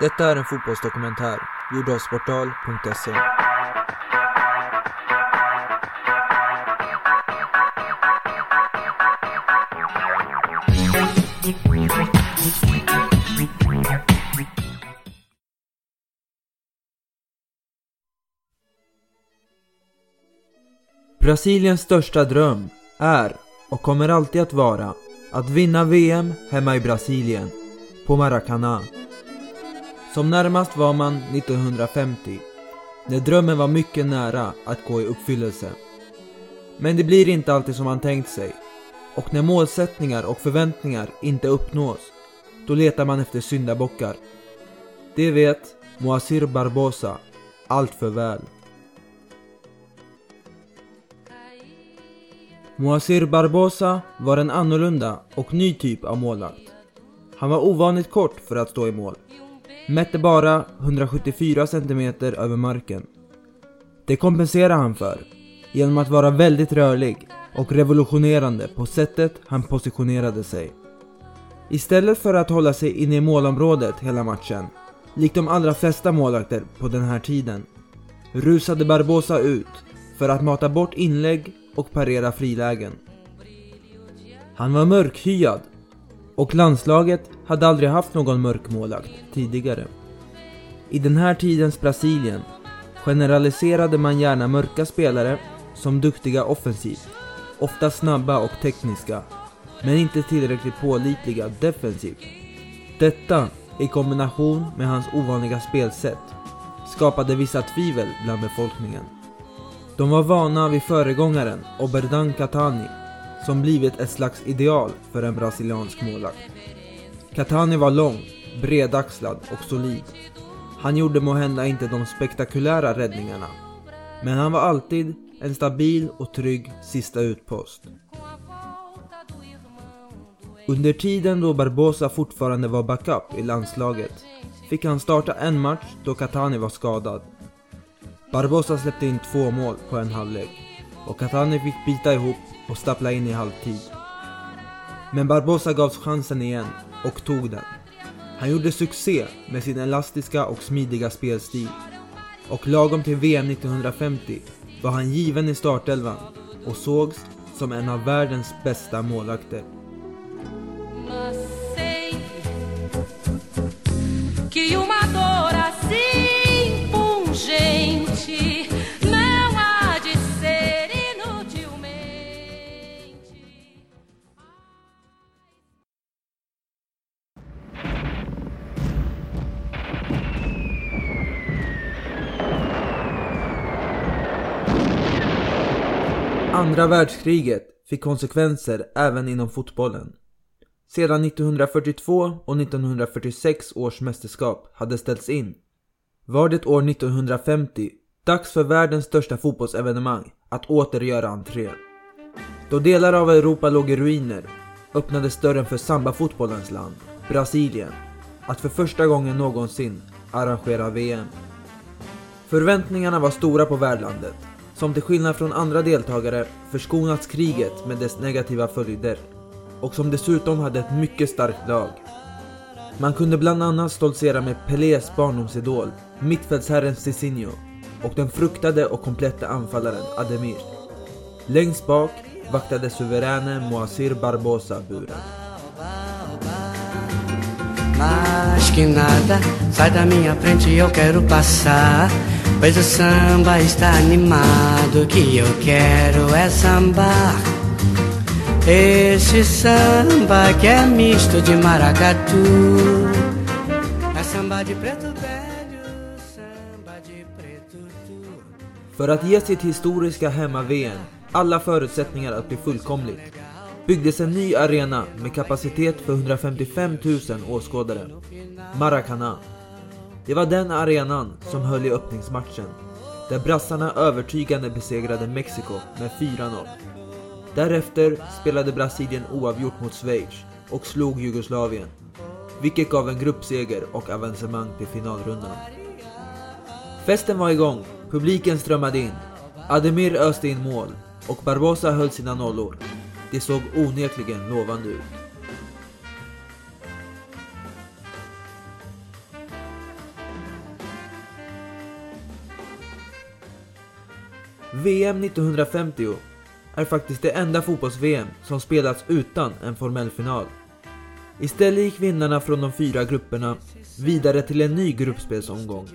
Detta är en fotbollsdokumentär gjord av Sportal.se. Brasiliens största dröm är och kommer alltid att vara att vinna VM hemma i Brasilien, på Maracanã. Som närmast var man 1950, när drömmen var mycket nära att gå i uppfyllelse. Men det blir inte alltid som man tänkt sig. Och när målsättningar och förväntningar inte uppnås, då letar man efter syndabockar. Det vet Moasir Barbosa allt för väl. Moasir Barbosa var en annorlunda och ny typ av målvakt. Han var ovanligt kort för att stå i mål. Mätte bara 174 cm över marken. Det kompenserar han för genom att vara väldigt rörlig och revolutionerande på sättet han positionerade sig. Istället för att hålla sig inne i målområdet hela matchen, likt de allra flesta målvakter på den här tiden, rusade Barbosa ut för att mata bort inlägg och parera frilägen. Han var mörkhyad och landslaget hade aldrig haft någon mörkmålakt tidigare. I den här tidens Brasilien generaliserade man gärna mörka spelare som duktiga offensivt, ofta snabba och tekniska, men inte tillräckligt pålitliga defensivt. Detta i kombination med hans ovanliga spelsätt skapade vissa tvivel bland befolkningen. De var vana vid föregångaren Oberdan Catani som blivit ett slags ideal för en brasiliansk målvakt. Catani var lång, bredaxlad och solid. Han gjorde måhända inte de spektakulära räddningarna, men han var alltid en stabil och trygg sista utpost. Under tiden då Barbosa fortfarande var backup i landslaget fick han starta en match då Catani var skadad. Barbosa släppte in två mål på en halvlek och Catani fick bita ihop och stappla in i halvtid. Men Barbosa gavs chansen igen och tog den. Han gjorde succé med sin elastiska och smidiga spelstil. Och lagom till VM 1950 var han given i startelvan och sågs som en av världens bästa målvakter. Andra världskriget fick konsekvenser även inom fotbollen. Sedan 1942 och 1946 års mästerskap hade ställts in var det år 1950 dags för världens största fotbollsevenemang att åter göra entré. Då delar av Europa låg i ruiner öppnades dörren för sambafotbollens land, Brasilien, att för första gången någonsin arrangera VM. Förväntningarna var stora på värdlandet, som till skillnad från andra deltagare förskonats kriget med dess negativa följder och som dessutom hade ett mycket starkt lag. Man kunde bland annat stoltsera med Pelés barndomsidol, mittfältsherren Cicinho och den fruktade och kompletta anfallaren Ademir. Längst bak vaktade suveräne Moasir Barbosa buren. Pois o samba está animado, o que eu quero é sambar. Esse samba que é misto de maracatu. É samba de preto velho, samba de preto tu. För att ge sitt historiska hemma-VM alla förutsättningar att bli fullkomligt byggdes en ny arena med kapacitet för 155 000 åskådare, Maracanã. Det var den arenan som höll i öppningsmatchen, där brassarna övertygande besegrade Mexiko med 4-0. Därefter spelade Brasilien oavgjort mot Schweiz och slog Jugoslavien, vilket gav en gruppseger och avancemang till finalrundan. Festen var igång, publiken strömmade in, Ademir öste in mål och Barbosa höll sina nollor. Det såg onekligen lovande ut. VM 1950 är faktiskt det enda fotbolls-VM som spelats utan en formell final. Istället gick vinnarna från de fyra grupperna vidare till en ny gruppspelsomgång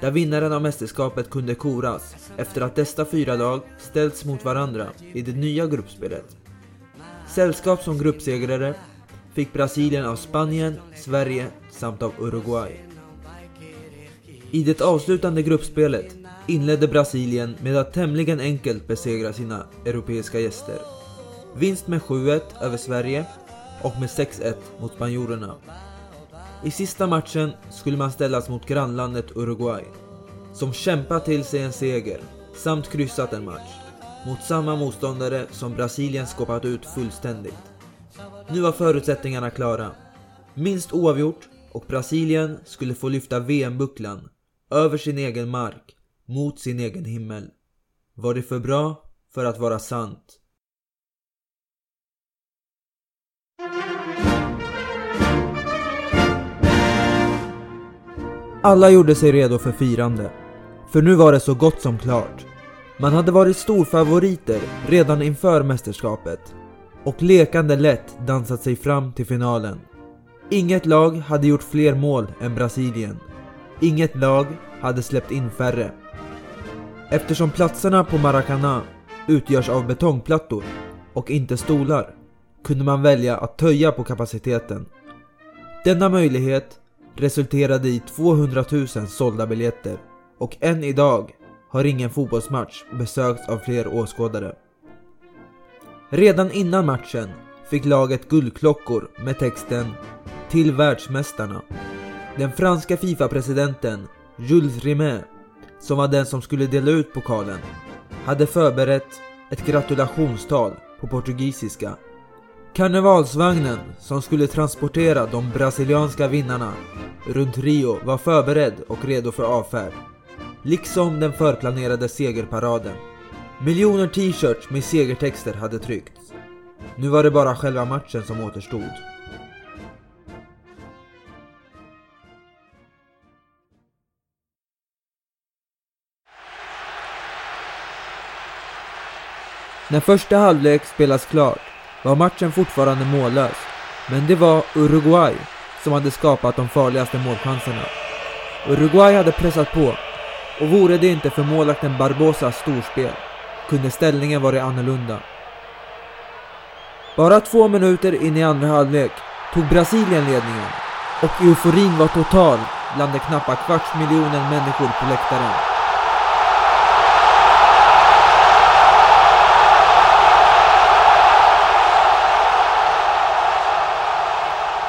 där vinnaren av mästerskapet kunde koras efter att dessa fyra lag ställts mot varandra i det nya gruppspelet. Sällskap som gruppsegrare fick Brasilien av Spanien, Sverige samt av Uruguay. I det avslutande gruppspelet inledde Brasilien med att tämligen enkelt besegra sina europeiska gäster. Vinst med 7-1 över Sverige och med 6-1 mot spanjorerna. I sista matchen skulle man ställas mot grannlandet Uruguay, som kämpat till sig en seger samt kryssat en match mot samma motståndare som Brasilien skåpat ut fullständigt. Nu var förutsättningarna klara. Minst oavgjort och Brasilien skulle få lyfta VM-bucklan över sin egen mark mot sin egen himmel. Var det för bra för att vara sant? Alla gjorde sig redo för firande. För nu var det så gott som klart. Man hade varit storfavoriter redan inför mästerskapet och lekande lätt dansat sig fram till finalen. Inget lag hade gjort fler mål än Brasilien. Inget lag hade släppt in färre. Eftersom platserna på Maracana utgörs av betongplattor och inte stolar kunde man välja att töja på kapaciteten. Denna möjlighet resulterade i 200 000 sålda biljetter och än idag har ingen fotbollsmatch besökts av fler åskådare. Redan innan matchen fick laget guldklockor med texten “Till världsmästarna”. Den franska Fifa-presidenten Jules Rimet, som var den som skulle dela ut pokalen, hade förberett ett gratulationstal på portugisiska. Karnevalsvagnen som skulle transportera de brasilianska vinnarna runt Rio var förberedd och redo för avfärd. Liksom den förplanerade segerparaden. Miljoner t-shirts med segertexter hade tryckts. Nu var det bara själva matchen som återstod. När första halvlek spelas klart var matchen fortfarande mållös. Men det var Uruguay som hade skapat de farligaste målchanserna. Uruguay hade pressat på och vore det inte för målvakten Barbosas storspel kunde ställningen varit annorlunda. Bara två minuter in i andra halvlek tog Brasilien ledningen och euforin var total bland de knappa kvarts miljonen människor på läktaren.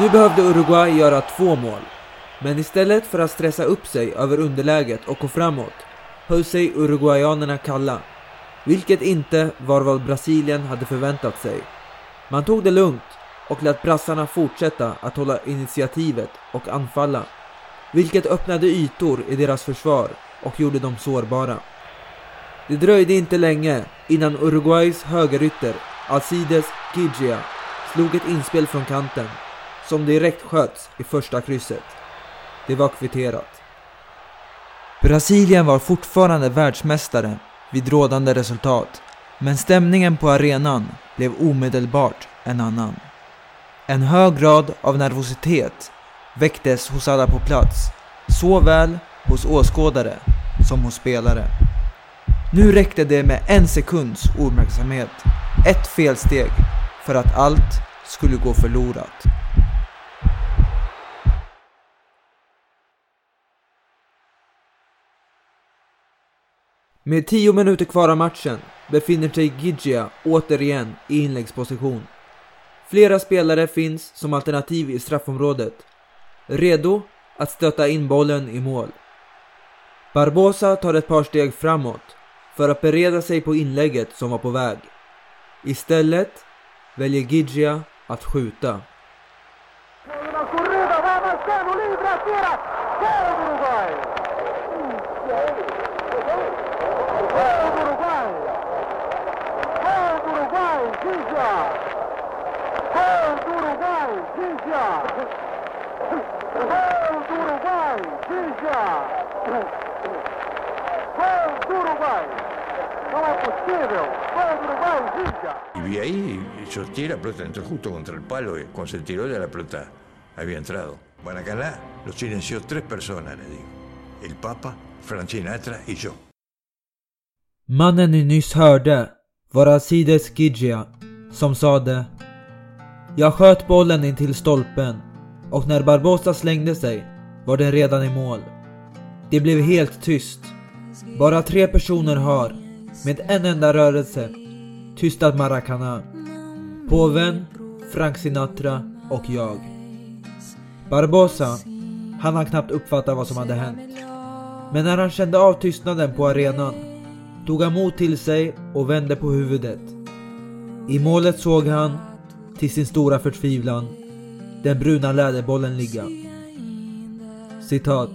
Nu behövde Uruguay göra två mål. Men istället för att stressa upp sig över underläget och gå framåt höll sig uruguayanerna kalla. Vilket inte var vad Brasilien hade förväntat sig. Man tog det lugnt och lät brassarna fortsätta att hålla initiativet och anfalla. Vilket öppnade ytor i deras försvar och gjorde dem sårbara. Det dröjde inte länge innan Uruguays högerytter Alcides Gigia slog ett inspel från kanten som direkt sköts i första krysset. Det var kvitterat. Brasilien var fortfarande världsmästare vid rådande resultat, men stämningen på arenan blev omedelbart en annan. En hög grad av nervositet väcktes hos alla på plats, såväl hos åskådare som hos spelare. Nu räckte det med en sekunds uppmärksamhet, ett felsteg, för att allt skulle gå förlorat. Med 10 minuter kvar av matchen befinner sig Gigia återigen i inläggsposition. Flera spelare finns som alternativ i straffområdet, redo att stöta in bollen i mål. Barbosa tar ett par steg framåt för att bereda sig på inlägget som var på väg. Istället väljer Gigia att skjuta. ¡El Uruguay! ¡El Uruguay, Villa! ¡El Uruguay, Villa! ¡El Uruguay, Villa! ¡El Uruguay! ¡No es posible! ¡El Uruguay, Y vi ahí, yo tiré la pelota, entró justo contra el palo, eh, y con el tiro de la pelota había entrado. Banacaná lo silenció tres personas, le digo. El Papa, Francina Francinatra y yo. Mannen ni nyss hörde var Azides Gigia som sade Jag sköt bollen in till stolpen och när Barbosa slängde sig var den redan i mål. Det blev helt tyst. Bara tre personer har, med en enda rörelse, tystat Maracana. Påven, Frank Sinatra och jag. Barbosa, han har knappt uppfattat vad som hade hänt. Men när han kände av tystnaden på arenan tog han mod till sig och vände på huvudet. I målet såg han, till sin stora förtvivlan, den bruna läderbollen ligga. Citat.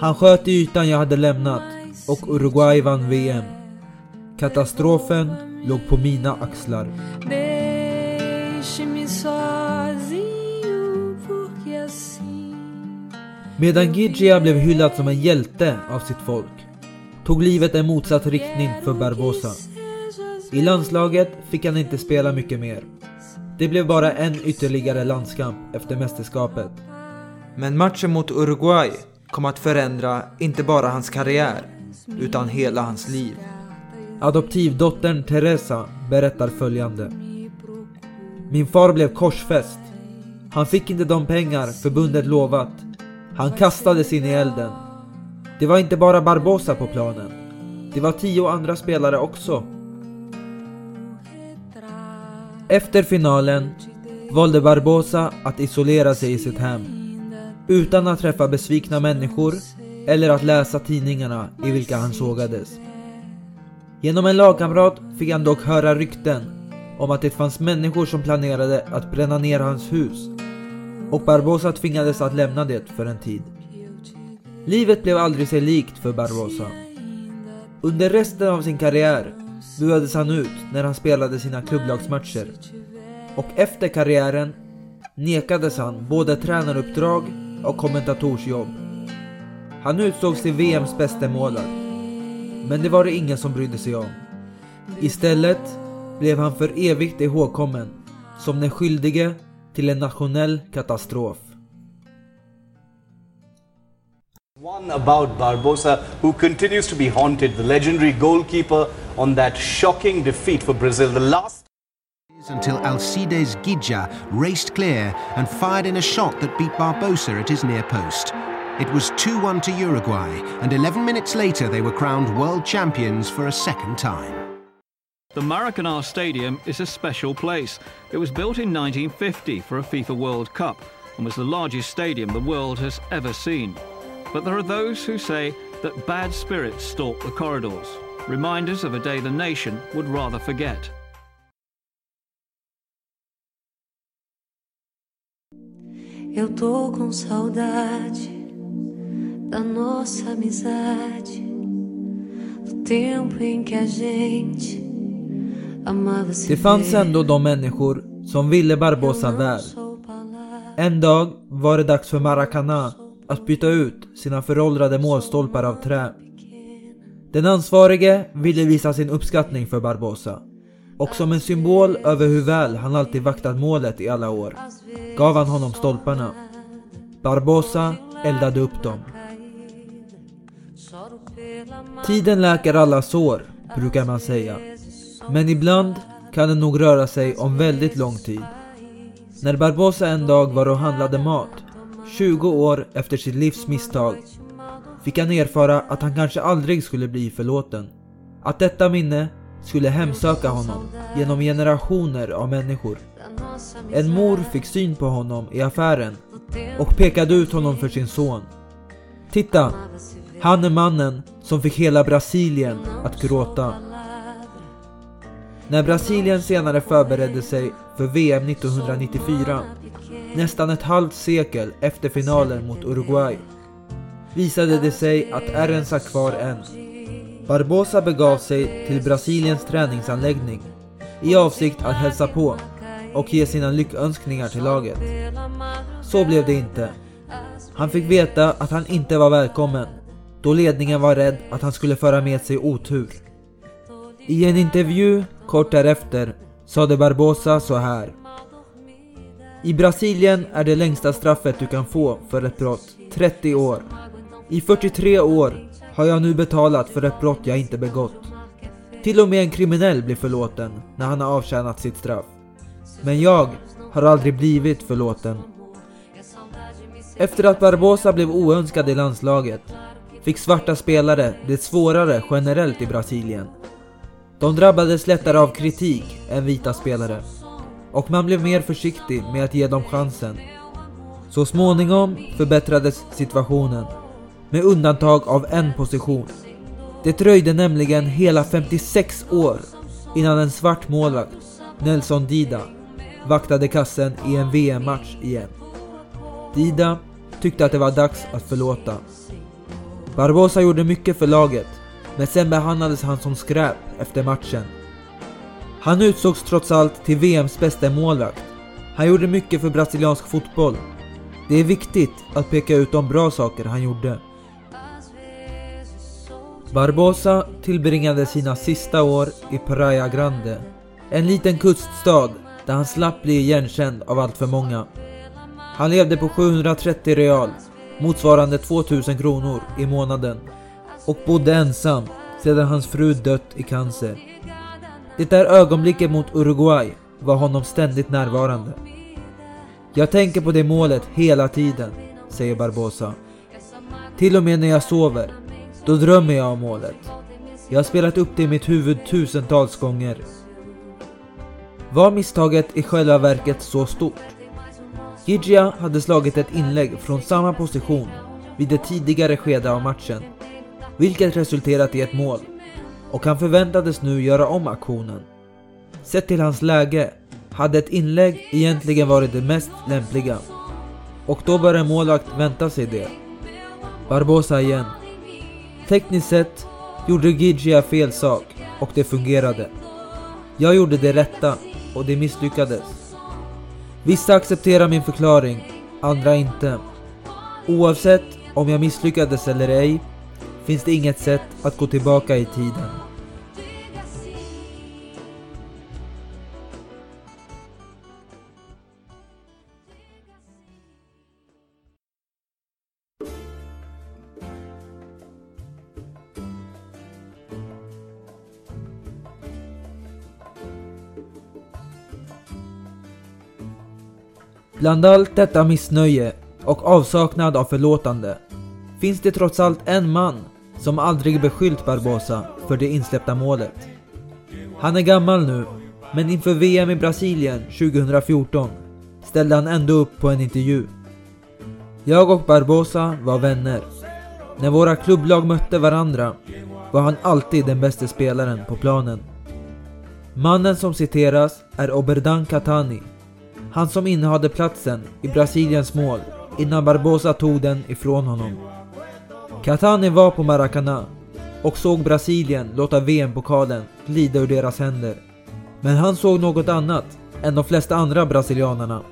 Han sköt i ytan jag hade lämnat och Uruguay vann VM. Katastrofen låg på mina axlar. Medan Gigia blev hyllad som en hjälte av sitt folk tog livet en motsatt riktning för Barbosa. I landslaget fick han inte spela mycket mer. Det blev bara en ytterligare landskamp efter mästerskapet. Men matchen mot Uruguay kom att förändra inte bara hans karriär, utan hela hans liv. Adoptivdottern Teresa berättar följande. Min far blev korsfäst. Han fick inte de pengar förbundet lovat. Han kastades in i elden. Det var inte bara Barbosa på planen. Det var tio andra spelare också. Efter finalen valde Barbosa att isolera sig i sitt hem. Utan att träffa besvikna människor eller att läsa tidningarna i vilka han sågades. Genom en lagkamrat fick han dock höra rykten om att det fanns människor som planerade att bränna ner hans hus och Barbosa tvingades att lämna det för en tid. Livet blev aldrig sig likt för Barbosa. Under resten av sin karriär buades han ut när han spelade sina klubblagsmatcher. Och efter karriären nekades han både tränaruppdrag och kommentatorsjobb. Han utsågs till VMs bästa målare. Men det var det ingen som brydde sig om. Istället blev han för evigt ihågkommen som den skyldige till en nationell katastrof. One about Barbosa, who continues to be haunted, the legendary goalkeeper on that shocking defeat for Brazil. The last until Alcides Gija raced clear and fired in a shot that beat Barbosa at his near post. It was 2 1 to Uruguay, and 11 minutes later they were crowned world champions for a second time. The Maracanã Stadium is a special place. It was built in 1950 for a FIFA World Cup and was the largest stadium the world has ever seen. But there are those who say that bad spirits stalk the corridors, reminders of a day the nation would rather forget. Eu tô com saudade da nossa amizade, do tempo em que a gente amava se Det fanns ver. ändå de människor som ville Barbosa väl. En dag var det dags för Maracana att byta ut sina föråldrade målstolpar av trä. Den ansvarige ville visa sin uppskattning för Barbosa. Och som en symbol över hur väl han alltid vaktat målet i alla år gav han honom stolparna. Barbosa eldade upp dem. Tiden läker alla sår, brukar man säga. Men ibland kan det nog röra sig om väldigt lång tid. När Barbosa en dag var och handlade mat, 20 år efter sitt livs misstag, fick han erfara att han kanske aldrig skulle bli förlåten. Att detta minne skulle hemsöka honom genom generationer av människor. En mor fick syn på honom i affären och pekade ut honom för sin son. Titta, han är mannen som fick hela Brasilien att gråta. När Brasilien senare förberedde sig för VM 1994, nästan ett halvt sekel efter finalen mot Uruguay, visade det sig att ärren satt kvar än. Barbosa begav sig till Brasiliens träningsanläggning i avsikt att hälsa på och ge sina lyckönskningar till laget. Så blev det inte. Han fick veta att han inte var välkommen då ledningen var rädd att han skulle föra med sig otur. I en intervju kort därefter sade Barbosa så här. I Brasilien är det längsta straffet du kan få för ett brott 30 år. I 43 år har jag nu betalat för ett brott jag inte begått. Till och med en kriminell blir förlåten när han har avtjänat sitt straff. Men jag har aldrig blivit förlåten. Efter att Barbosa blev oönskad i landslaget fick svarta spelare det svårare generellt i Brasilien. De drabbades lättare av kritik än vita spelare och man blev mer försiktig med att ge dem chansen. Så småningom förbättrades situationen med undantag av en position. Det dröjde nämligen hela 56 år innan en svart målvakt, Nelson Dida, vaktade kassen i en VM-match igen. Dida tyckte att det var dags att förlåta. Barbosa gjorde mycket för laget, men sen behandlades han som skräp efter matchen. Han utsågs trots allt till VMs bästa målvakt. Han gjorde mycket för brasiliansk fotboll. Det är viktigt att peka ut de bra saker han gjorde. Barbosa tillbringade sina sista år i Praia Grande, en liten kuststad där han slapp bli igenkänd av allt för många. Han levde på 730 real, motsvarande 2000 kronor i månaden, och bodde ensam sedan hans fru dött i cancer. Det där ögonblicket mot Uruguay var honom ständigt närvarande. Jag tänker på det målet hela tiden, säger Barbosa. Till och med när jag sover, då drömmer jag om målet. Jag har spelat upp det i mitt huvud tusentals gånger. Var misstaget i själva verket så stort? Gidja hade slagit ett inlägg från samma position vid ett tidigare skede av matchen, vilket resulterat i ett mål. Och han förväntades nu göra om aktionen. Sett till hans läge hade ett inlägg egentligen varit det mest lämpliga. Och då bör en målvakt vänta sig det. Barbosa igen. Tekniskt sett gjorde Gigia fel sak och det fungerade. Jag gjorde det rätta och det misslyckades. Vissa accepterar min förklaring, andra inte. Oavsett om jag misslyckades eller ej finns det inget sätt att gå tillbaka i tiden. Bland allt detta missnöje och avsaknad av förlåtande finns det trots allt en man som aldrig beskyllt Barbosa för det insläppta målet. Han är gammal nu, men inför VM i Brasilien 2014 ställde han ändå upp på en intervju. Jag och Barbosa var vänner. När våra klubblag mötte varandra var han alltid den bästa spelaren på planen. Mannen som citeras är Oberdan Catani han som innehade platsen i Brasiliens mål innan Barbosa tog den ifrån honom. Catani var på Maracana och såg Brasilien låta VM-pokalen glida ur deras händer. Men han såg något annat än de flesta andra brasilianarna.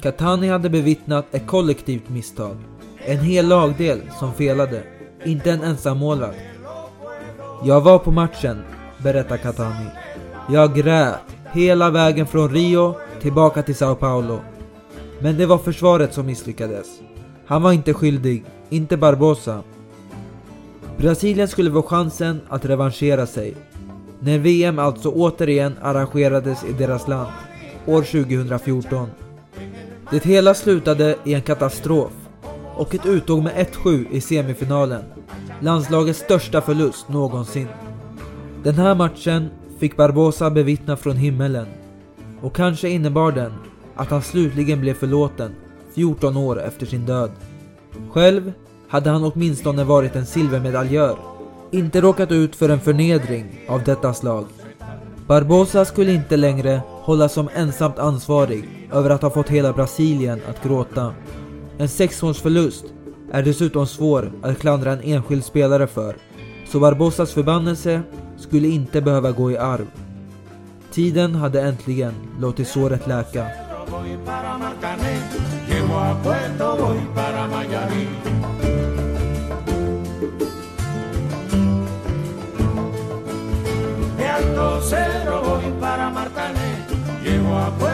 Catani hade bevittnat ett kollektivt misstag. En hel lagdel som felade, inte en ensam målvakt. Jag var på matchen, berättar Catani. Jag grät hela vägen från Rio tillbaka till Sao Paulo. Men det var försvaret som misslyckades. Han var inte skyldig, inte Barbosa. Brasilien skulle få chansen att revanschera sig. När VM alltså återigen arrangerades i deras land, år 2014. Det hela slutade i en katastrof och ett uttåg med 1-7 i semifinalen. Landslagets största förlust någonsin. Den här matchen fick Barbosa bevittna från himmelen och kanske innebar den att han slutligen blev förlåten 14 år efter sin död. Själv hade han åtminstone varit en silvermedaljör, inte råkat ut för en förnedring av detta slag. Barbosa skulle inte längre hållas som ensamt ansvarig över att ha fått hela Brasilien att gråta. En sexmålsförlust är dessutom svår att klandra en enskild spelare för, så Barbosas förbannelse skulle inte behöva gå i arv. Tiden hade äntligen låtit såret läka. llego a Puerto voy para Miami. De Alto cero voy para Martané, llego a Puerto